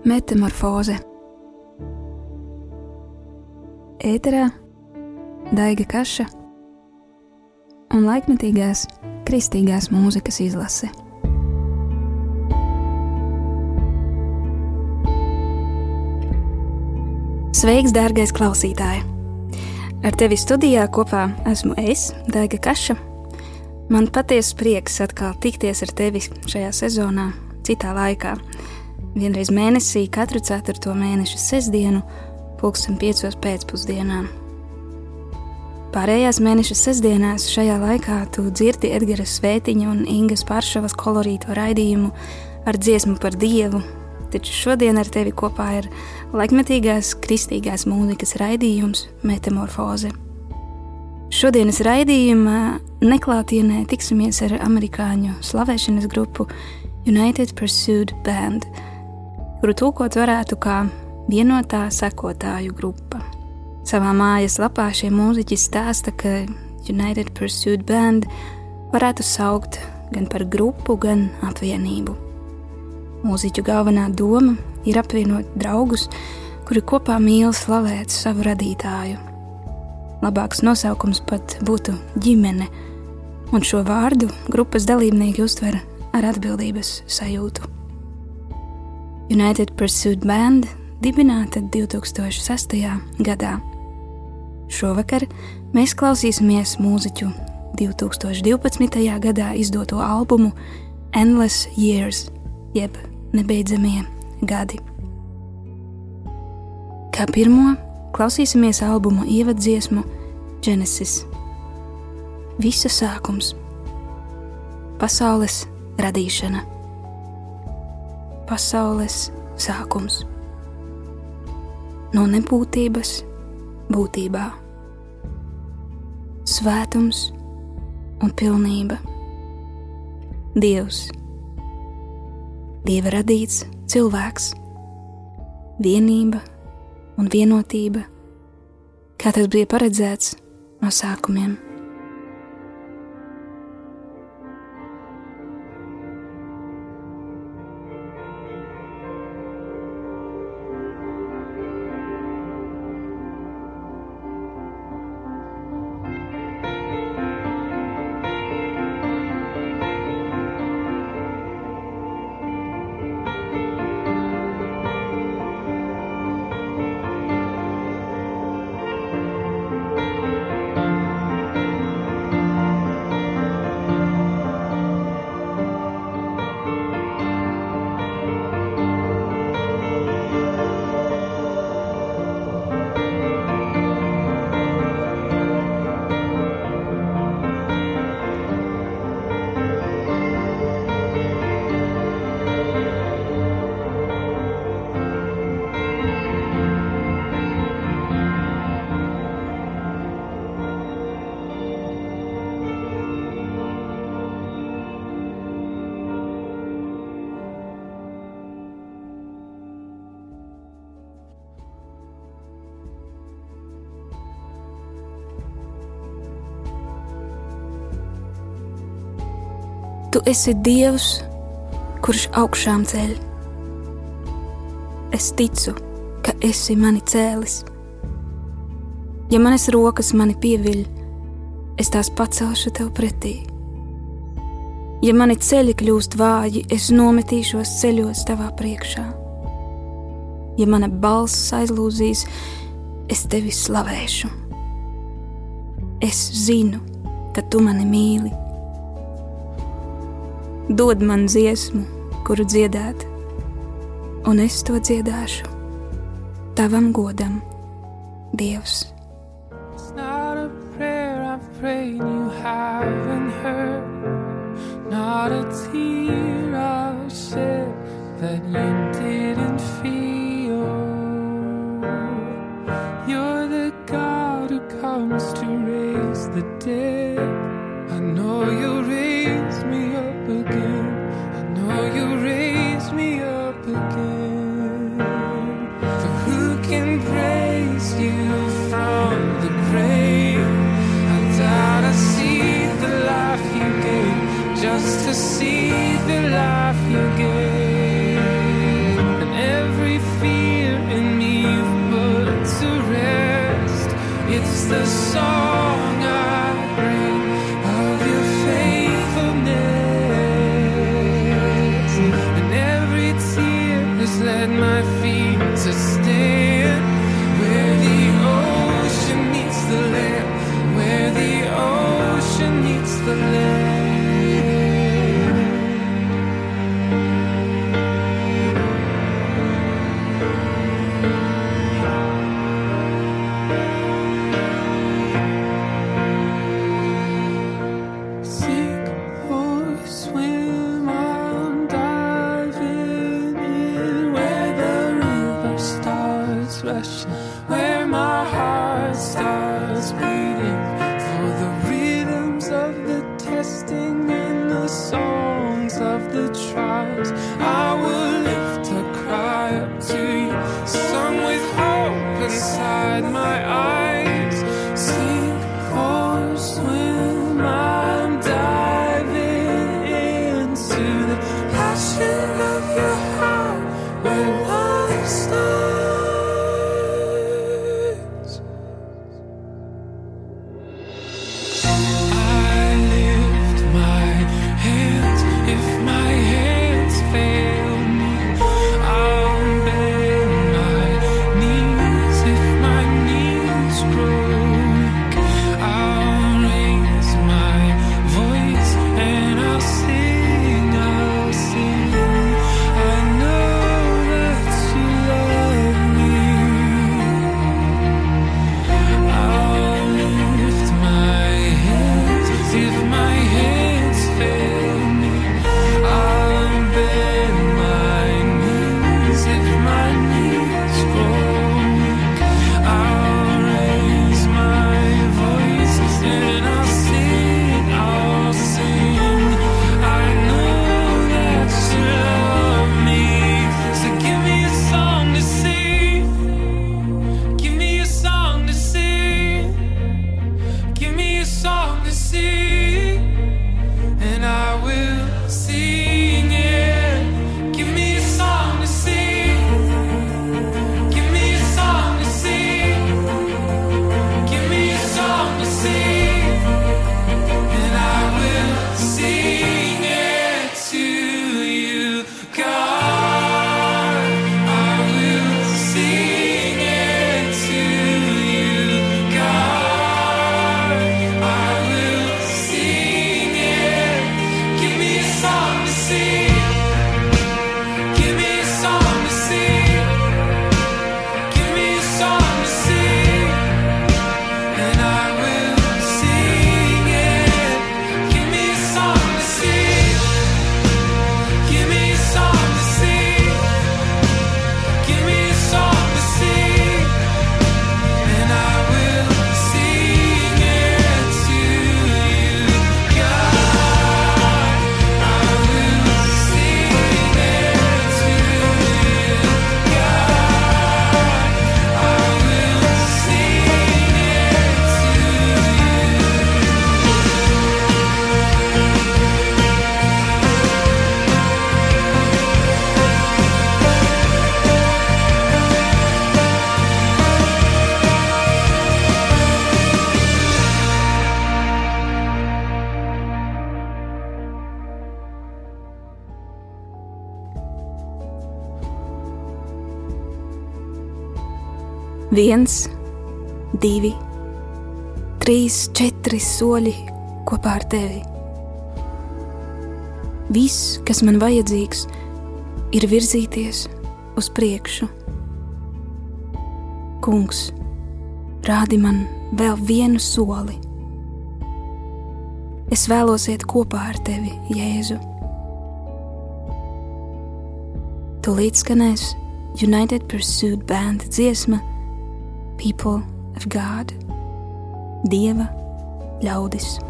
Metamorfoze Ēterā Daiga Kaša un laikmetīgās kristīgās mūzikas izlase. Sveiks, dārgais klausītāj! Ar tevi studijā kopā esmu es, Daiga Kaša. Man patiesi prieks atkal tikties ar tevi šajā sezonā, citā laikā. Vienreiz mēnesī, katru 4. mēneša sestdienu, pulksten 5. pēcpusdienā. Pārējās mēneša sestdienās šajā laikā tu dzirdi Edgara Svētiņa un Ingas Pāršavas kolorīto raidījumu ar dziesmu par Dievu, taču šodien ar tevi kopā ir laikmetīgās kristīgās mūzikas raidījums Metamorfoze. Šodienas raidījumā neklātienē tiksimies ar amerikāņu slavēšanas grupu United Pursuit Band, kuru tūkot varētu kā vienotā sekotāju grupa. Savā mājas lapā šie mūziķi stāsta, ka United Pursuit Band varētu saukt gan par grupu, gan apvienību. Mūziķu galvenā doma ir apvienot draugus, kuri kopā mīl slavēt savu radītāju. Labāks nosaukums pat būtu ģimene, un šo vārdu grupas dalībnieki uztver ar atbildības sajūtu. United Pursuit Band dibināta 2006. gadā. Šovakar mēs klausīsimies mūziķu 2012. gadā izdoto albumu Endless Years, jeb nebeidzamie gadi. Kā pirmo klausīsimies albuma ievaddziesmu Genesis. Visa sākums, pasaules radīšana, pasaules sākums, no nebūtības būtībā, svētums un pilnība. Dievs. Dieva radīts cilvēks, vienība un vienotība, kā tas bija paredzēts no sākumiem. Tu esi Dievs, kurš augšām ceļ. Es ticu, ka esi mani cēlis. Ja manas rokas mani pieviļ, es tās pacelšu tev pretī. Ja mani ceļi kļūst vāji, es nometīšos ceļos tavā priekšā. Ja mana balss aizlūzīs, es tevi slavēšu. Es zinu, ka tu mani mīli dod man dziesmu, kuru dziedāt, un es to dziedāšu tavam godam, Dievs. Prayed you haven't heard, not a tear I've shed that you Viens, divi, trīs, četri soļi kopā ar tevi. Viss, kas man vajadzīgs, ir virzīties uz priekšu. Kungs, rādi man vēl vienu soli. Es vēlos iet kopā ar tevi, Jēzu. Tūlīt skanēs United Pursuit Band dziesma people of God, Dieva ļaudis.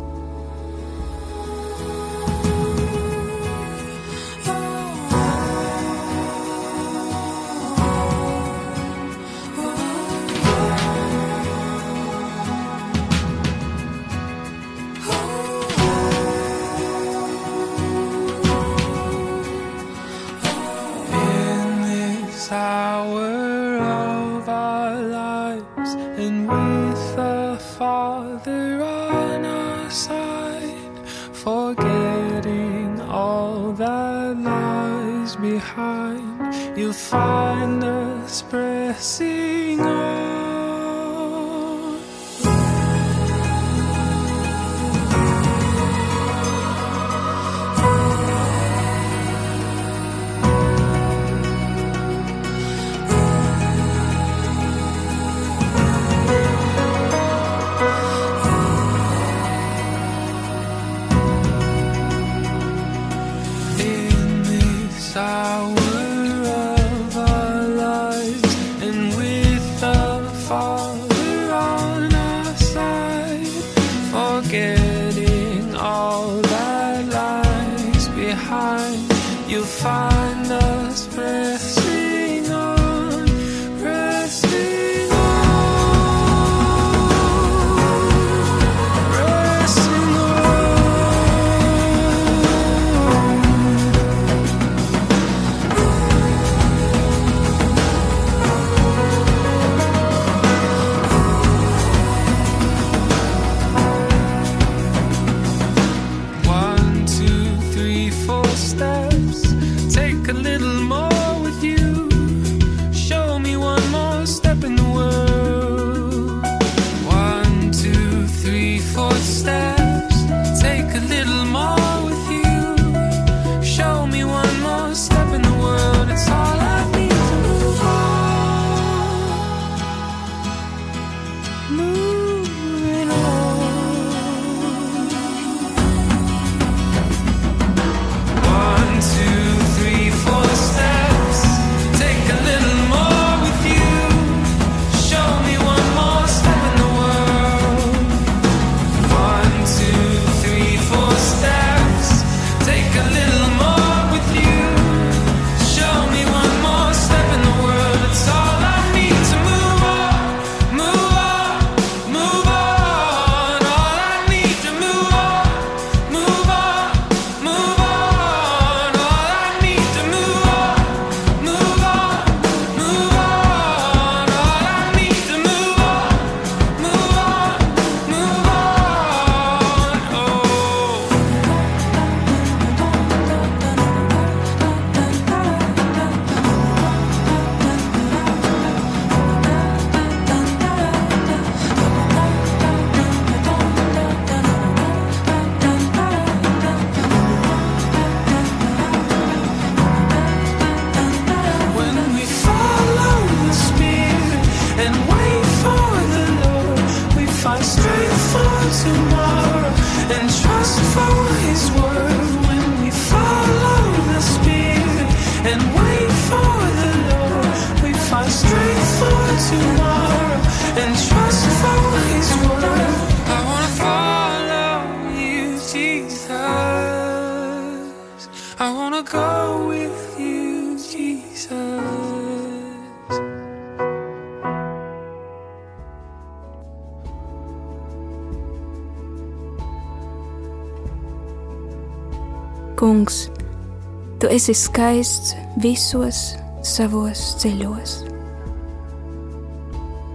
Tu esi skaists visos savos ceļos.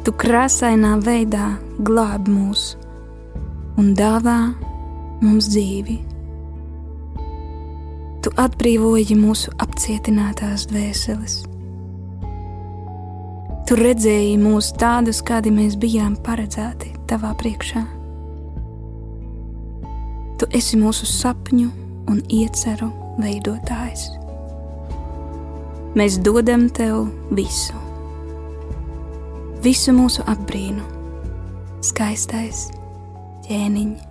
Tu krāsainā veidā glāb mūs un dāvā mums dzīvi. Tu atbrīvoji mūsu apcietinātās dvēseles. Tu redzēji mūs tādus, kādi mēs bijām paredzēti tavā priekšā. Tu esi mūsu sapņu un ieceru veidotājs. Mēs dodam tev visu, visu mūsu apbrīnu, skaistais ķēniņš,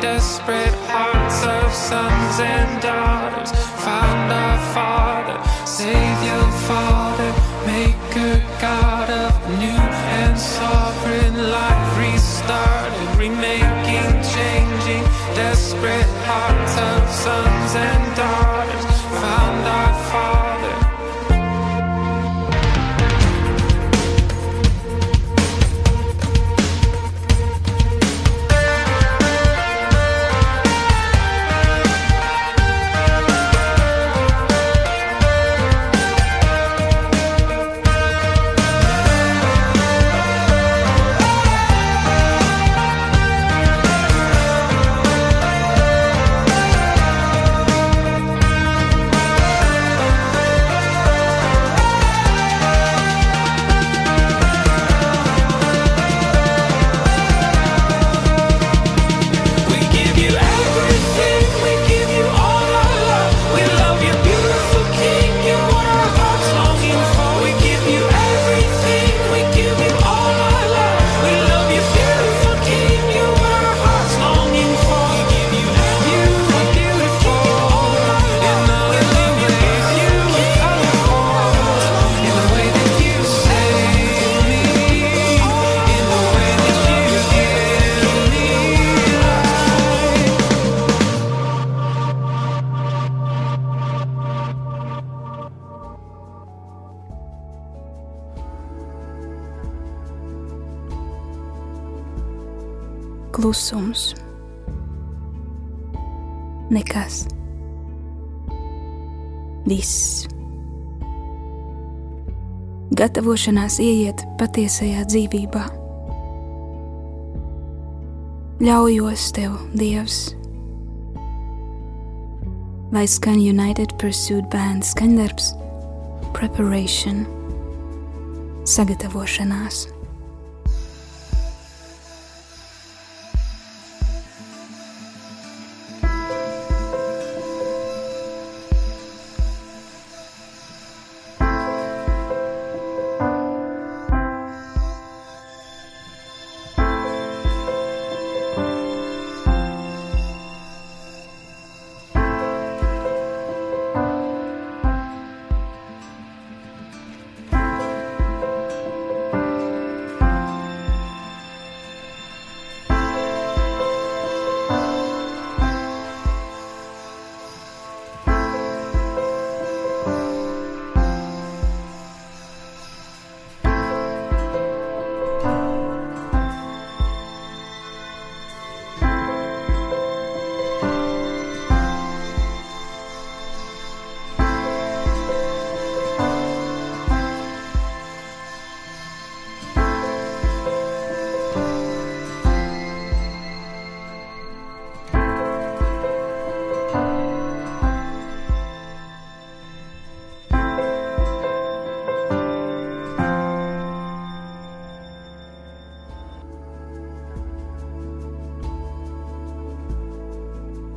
Desperate hearts of sons and daughters. Find our Father, Savior, Father Maker, God of new and sovereign life. Restarted, remaking, changing. Desperate hearts of sons and daughters. Found our Father. viss. Gatavošanās ieiet patiesajā dzīvībā. Ļaujos tev, Dievs! Lai skan United Pursuit Band skandarbs Preparation Sagatavošanās.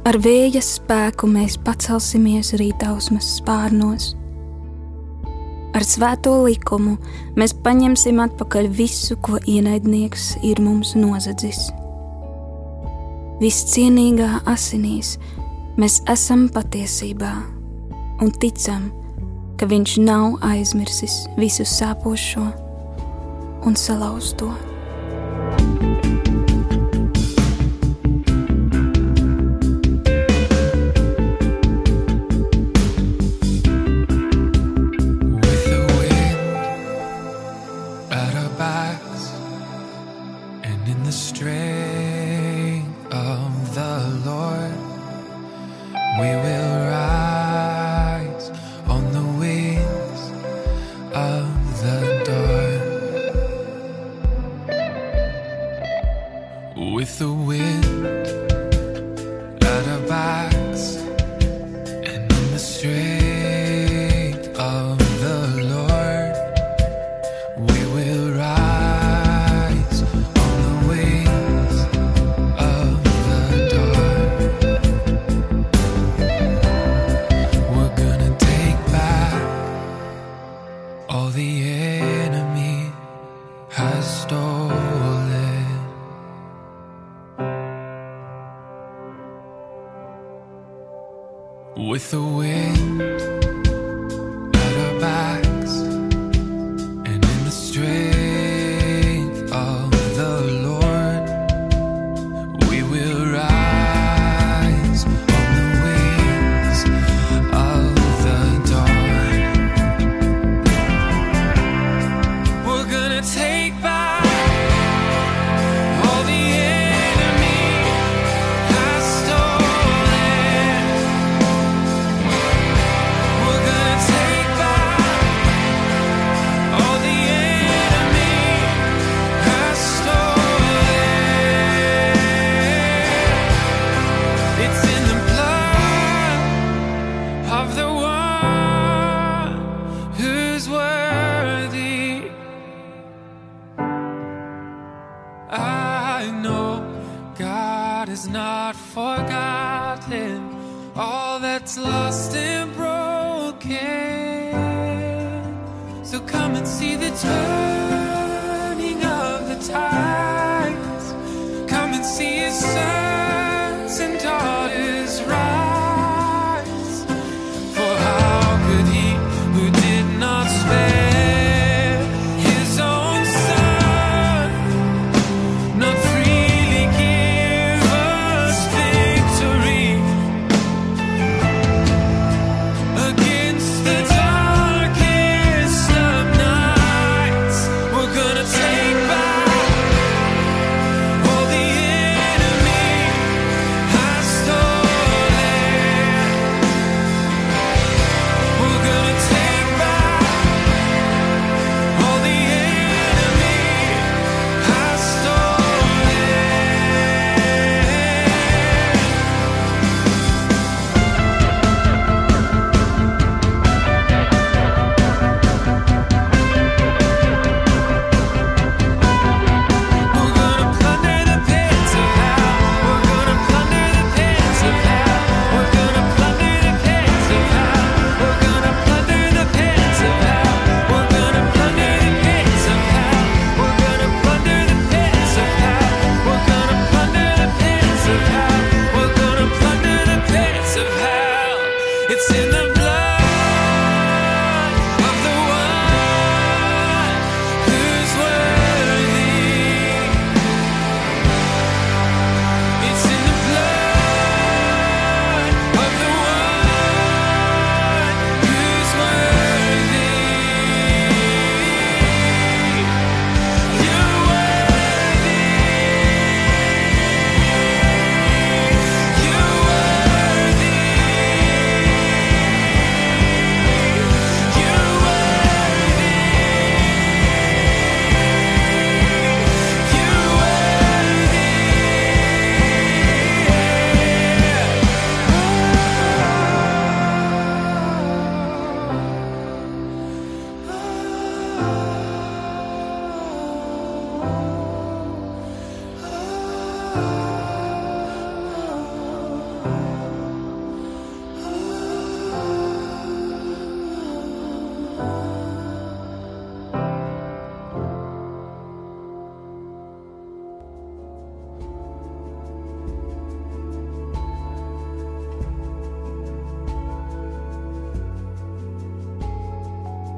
Ar vēja spēku mēs pacelsimies rītausmas spārnos. Ar svēto likumu mēs paņemsim atpakaļ visu, ko ienaidnieks ir mums nozadzis. Viscienīgā asinīs mēs esam patiesībā un ticam, ka viņš nav aizmirsis visu sāpošo un salauzto.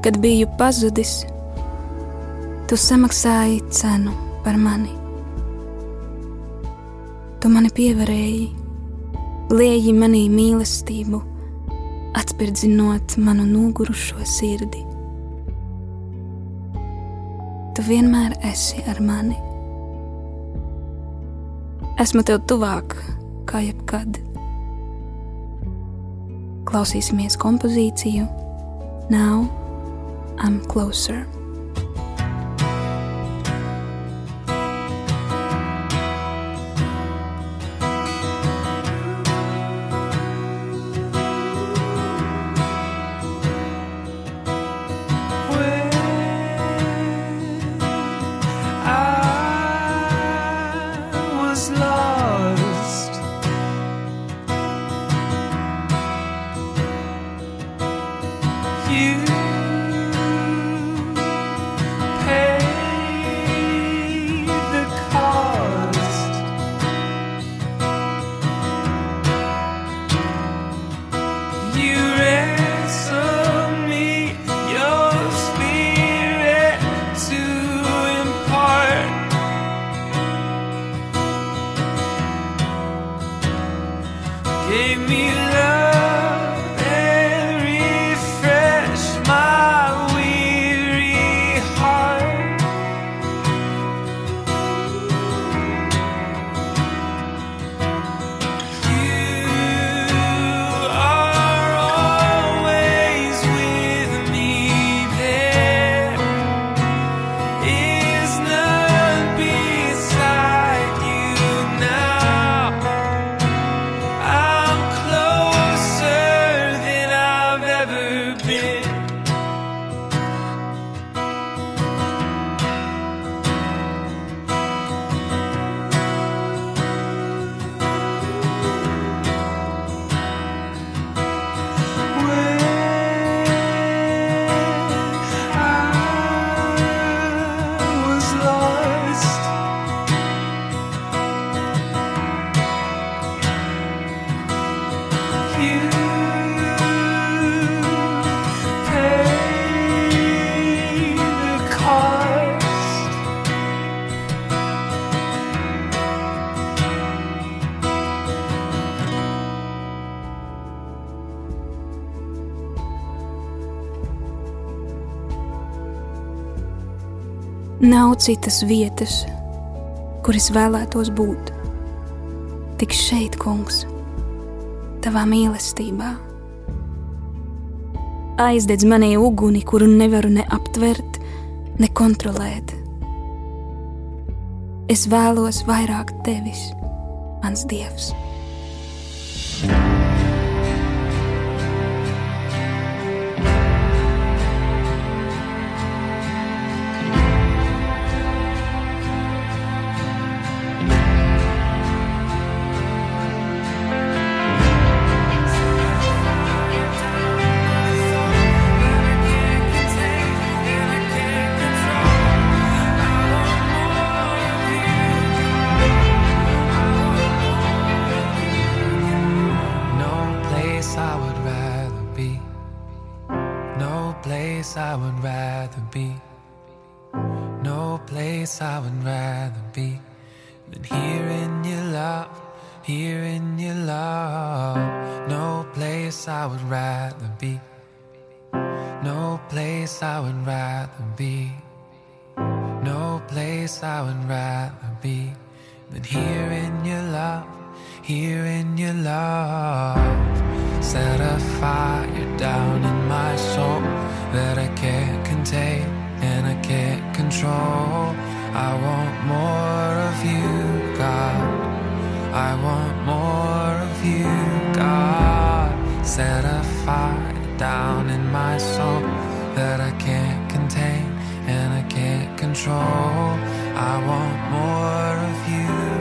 Kad biju pazudis, tu samaksāji cenu par mani. Tu mani pievarēji, lieji manī mīlestību, atspirdzinot manu nogurušo sirdi. Tu vienmēr esi ar mani. Esmu tev tuvāk kā jebkad. Klausīsimies kompozīciju Now I'm Closer. Nav citas vietas, kur es vēlētos būt. Tik šeit, kungs, tavā mīlestībā. Aizdedz manī uguni, kuru nevaru ne aptvert, ne kontrolēt. Es vēlos vairāk tevis, mans dievs. Place I would rather be than here in your love, here in your love. Set a fire down in my soul that I can't contain and I can't control. I want more of you, God. I want more of you, God. Set a fire down in my soul that I can't contain control. I want more of you,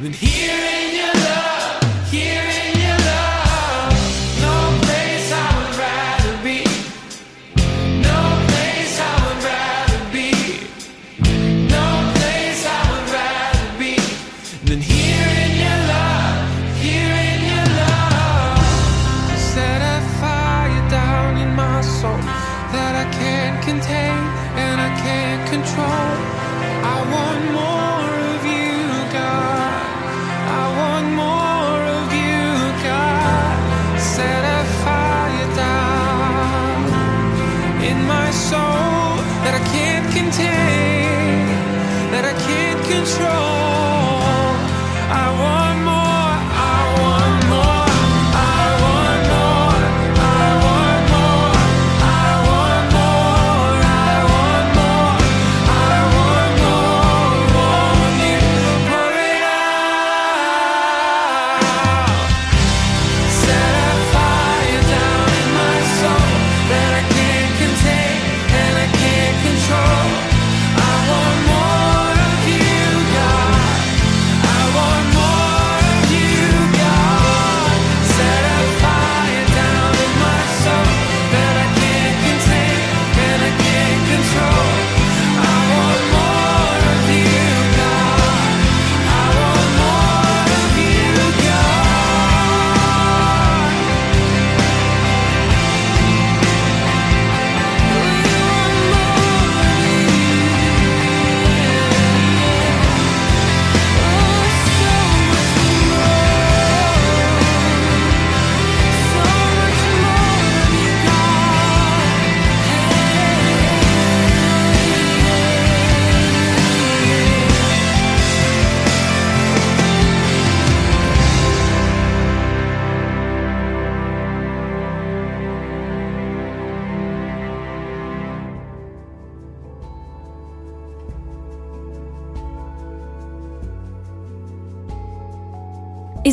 Then here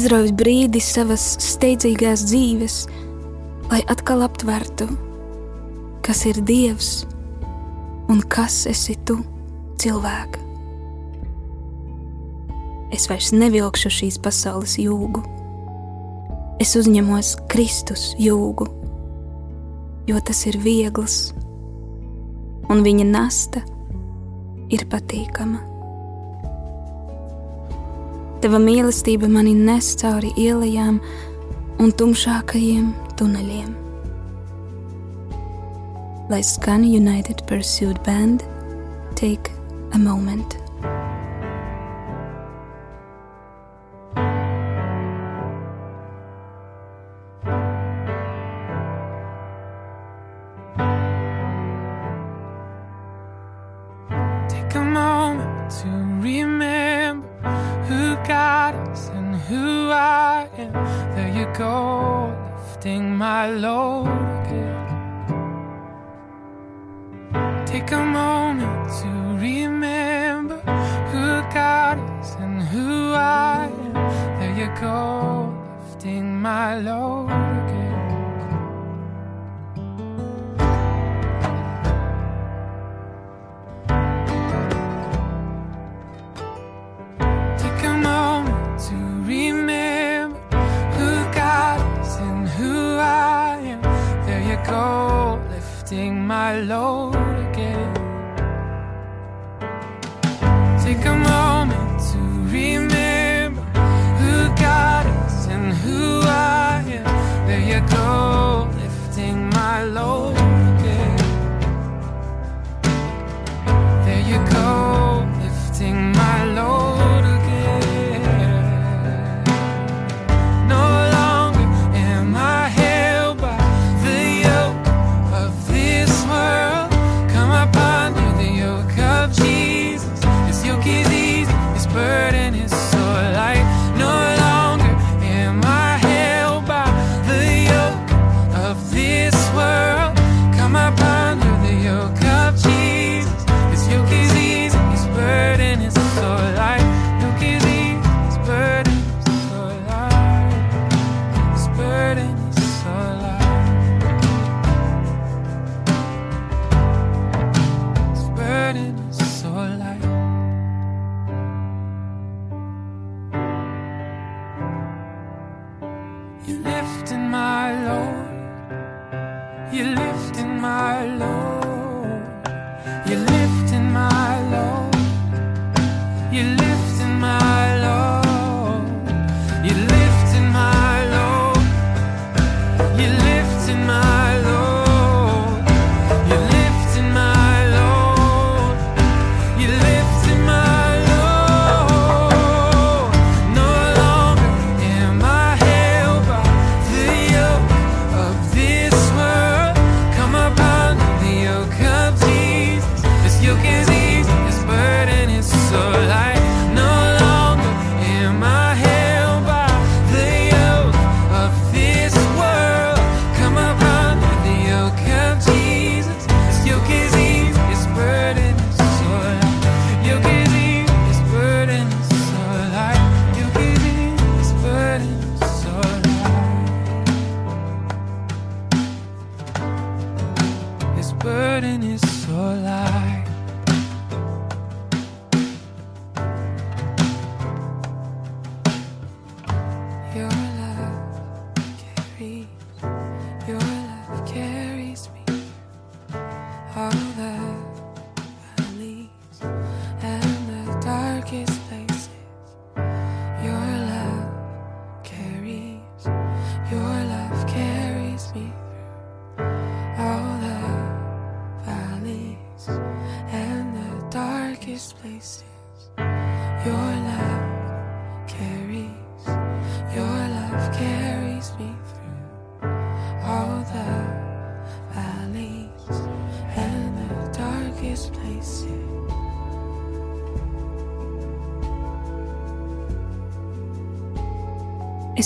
izrauj brīdi savas steidzīgās dzīves, lai atkal aptvertu, kas ir Dievs un kas esi tu, cilvēks. Es vairs nevilkšu šīs pasaules jūgu. Es uzņemos Kristus jūgu, jo tas ir viegls, un viņa nasta ir patīkama. Tava mīlestība mani nes cauri ielām un tumšākajiem tuneļiem. Lai skan United Pursuit Band, take a moment. lifting my load.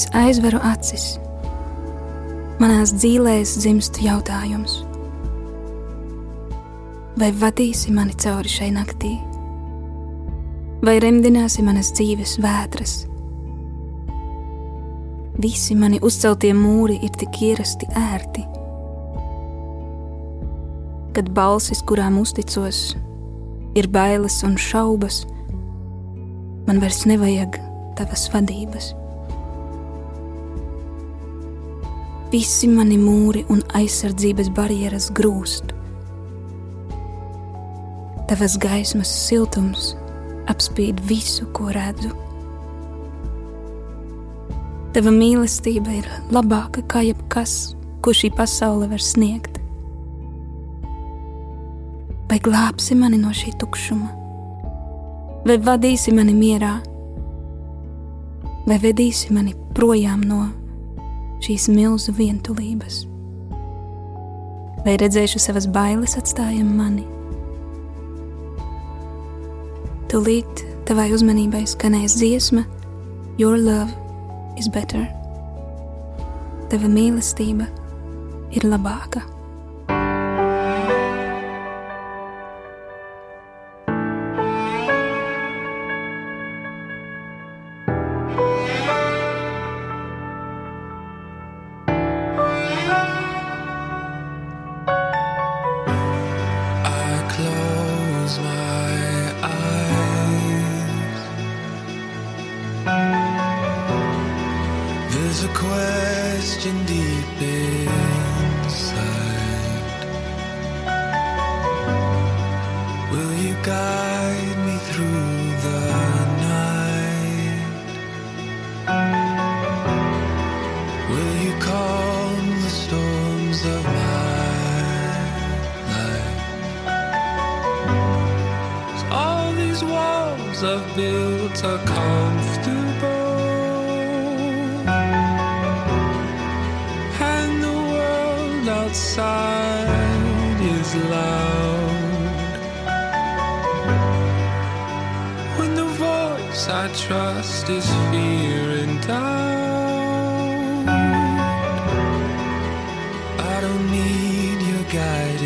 Es aizveru acis. Manās dzīvēs dzimst jautājums. Vai vadīsi mani cauri šai naktī, vai remdināsi manas dzīves vētras? Visi mani uzceltie mūri ir tik ierasti ērti, kad balsis, kurām uzticos, ir bailes un šaubas, man vairs nevajag tavas vadības. Visi mani mūri un aizsardzības barjeras grūst. Tavas gaismas siltums apspīd visu, ko redzu. Tava mīlestība ir labāka kā jebkas, ko šī pasaule var sniegt. Vai glābsi mani no šī tukšuma, vai vadīsi mani mierā, vai vedīsi mani projām no šīs milzu vientulības? Vai redzēšu savas bailes atstājam mani? Tūlīt tavai uzmanībai skanēs dziesma, Your love is better. Tava mīlestība ir labāka. I've built are comfortable, and the world outside is loud. When the voice I trust is fear and doubt, I don't need your guidance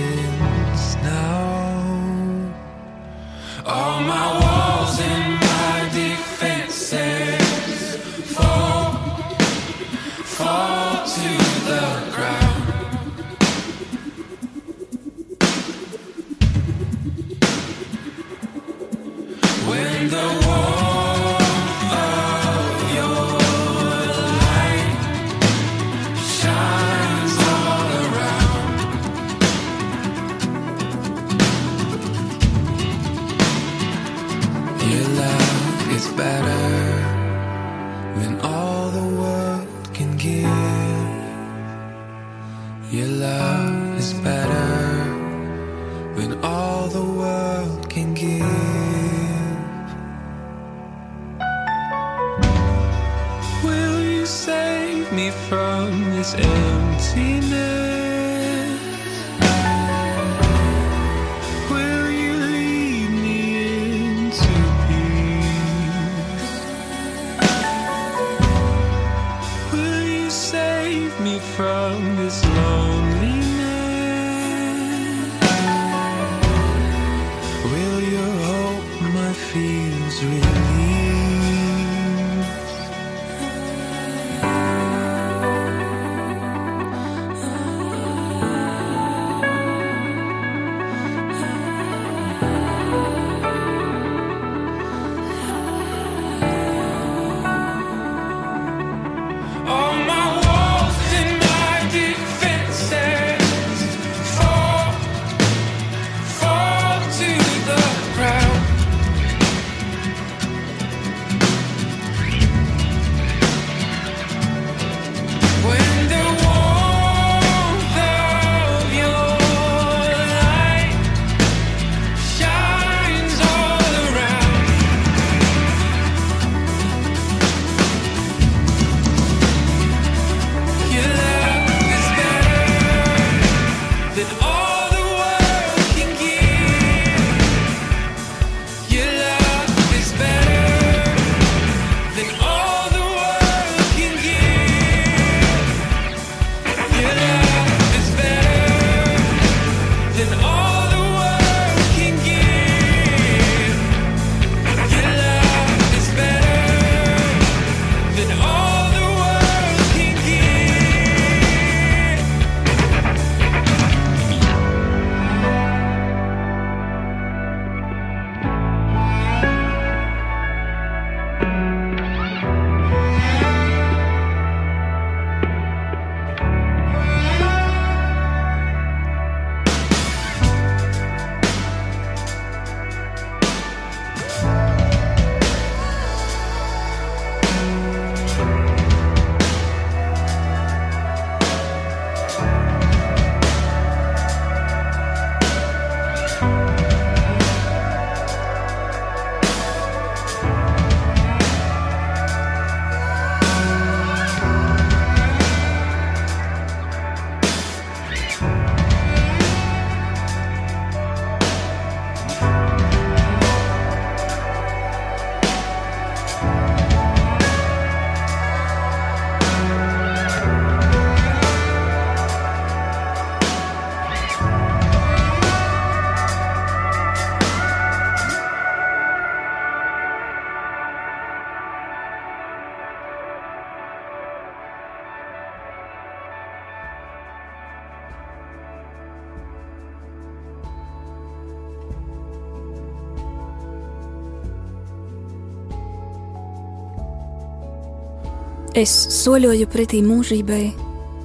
Es soļoju pretī mūžībai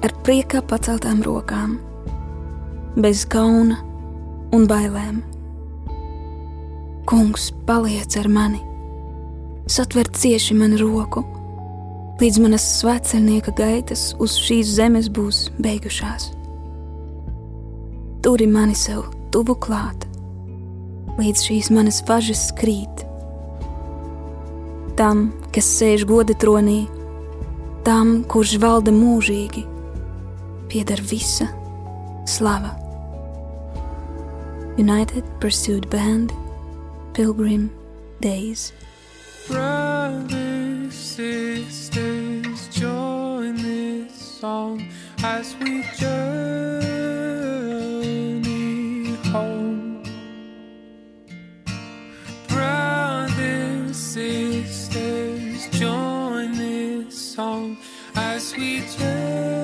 ar priekā paceltām rokām, bez kauna un bailēm. Kungs, paliec ar mani, satver cieši manu roku, līdz manas svētceļnieka gaitas uz šīs zemes būs beigušās. Turi mani sev tuvu klāt, līdz šīs manas važas krīt. Tam, kas sēž goda tronī, tam, kurš valda mūžīgi, pieder visa slava. United Pursuit Band, Pilgrim Days. Brothers, sisters, join this song as we journey song as we journey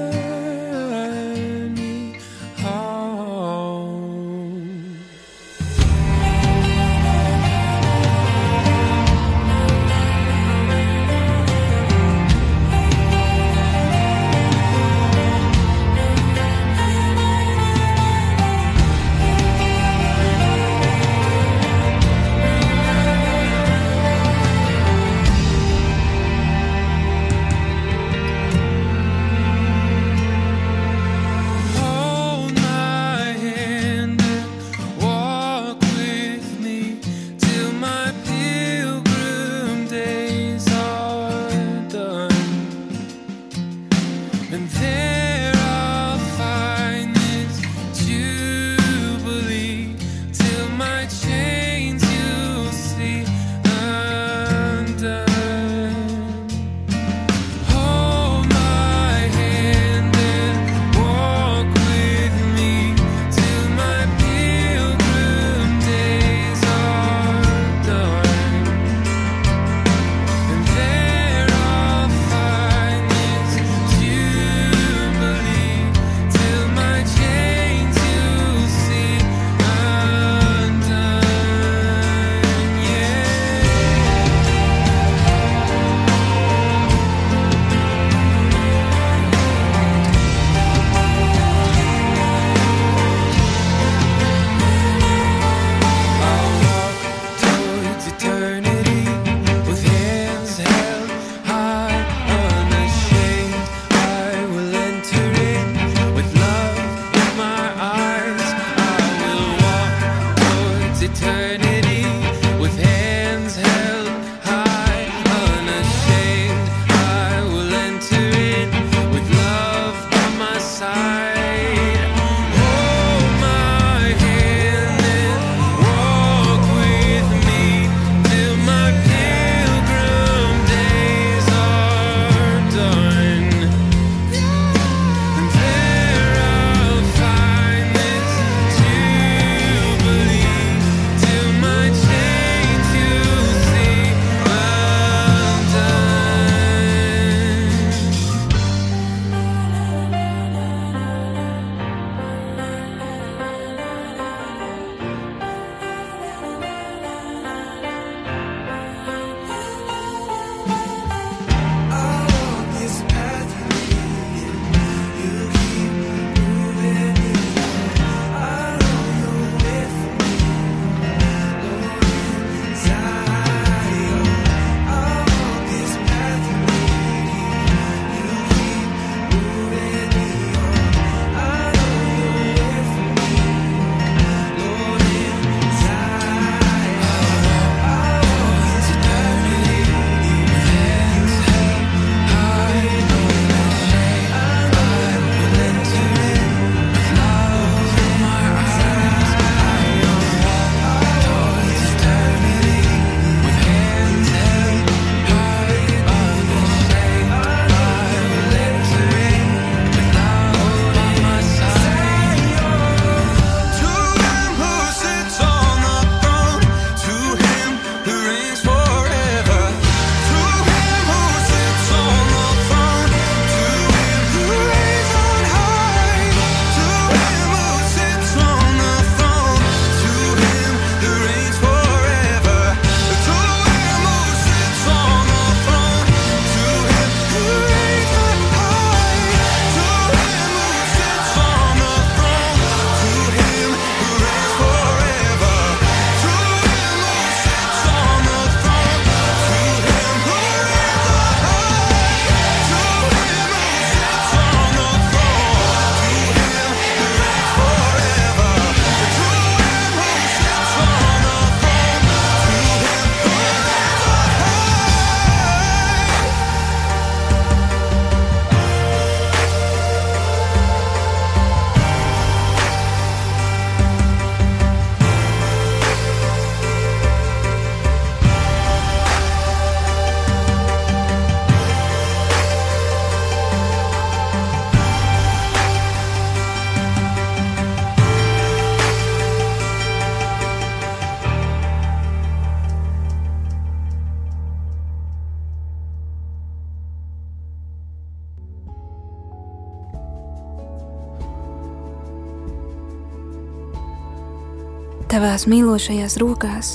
Tavās mīlošajās rokās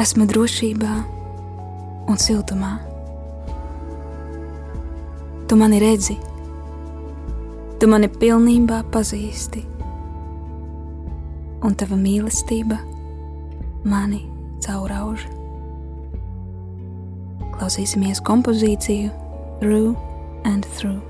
esmu drošībā un siltumā. Tu mani redzi, tu mani pilnībā pazīsti, un tava mīlestība mani caurauž. Klausīsimies kompozīciju Through and Through.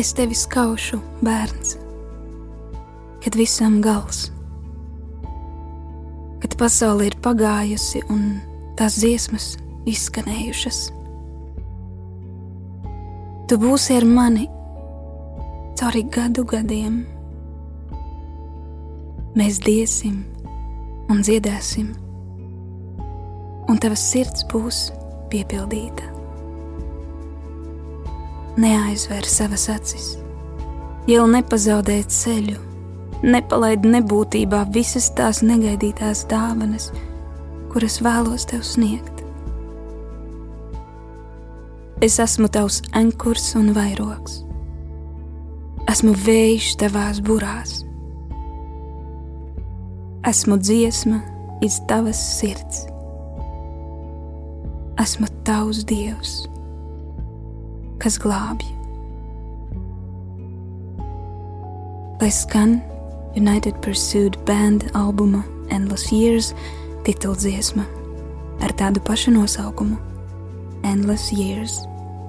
Es tevi skaušu, bērns, kad visam gals, kad pasaule ir pagājusi un tās dziesmas izskanējušas. Tu būsi ar mani cauri gadu gadiem. Mēs diesim un dziedāsim, un tavas sirds būs piepildīta neaizver savas acis, jau nepazaudē ceļu, nepalaid nebūtībā visas tās negaidītās dāvanas, kuras vēlos tev sniegt. Es esmu tavs ankurs un vairogs, esmu vējš tavās burās, esmu dziesma iz tavas sirds, esmu tavs dievs kas glābj. Lai skan United Pursued Band albuma Endless Years tituldziesma ar tādu pašu nosaukumu - Endless Years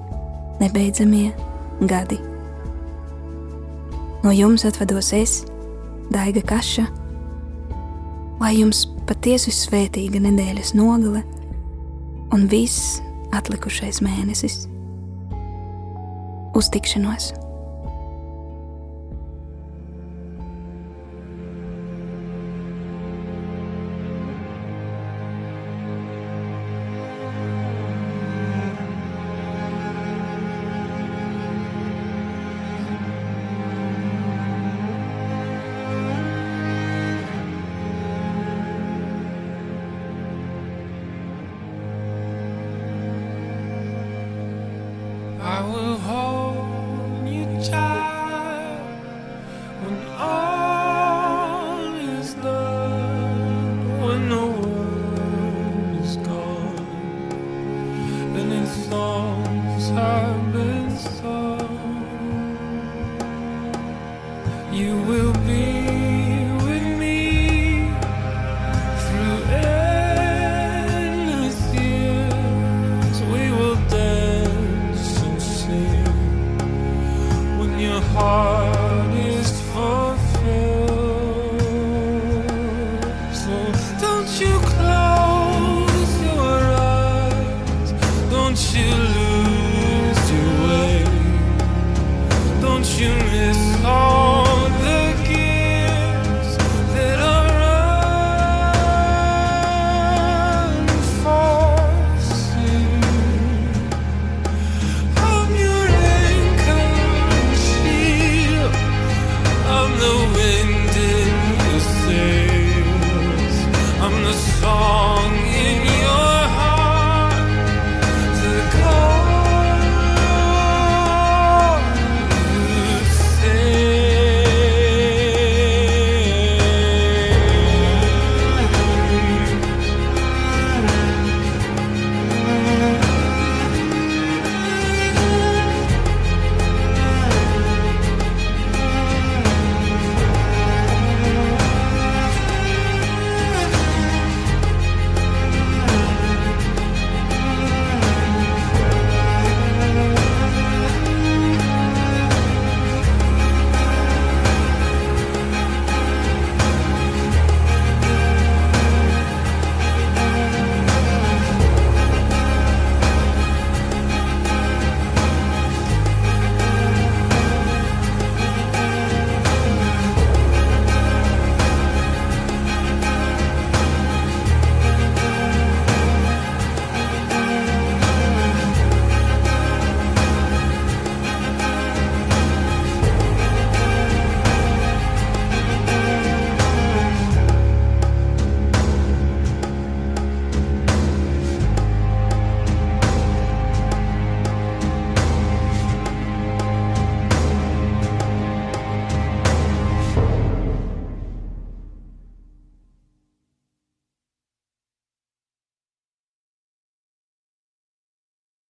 - nebeidzamie gadi. No jums atvados es, Daiga Kaša, lai jums patiesi svētīga nedēļas nogale un viss atlikušais mēnesis uz tikšanos!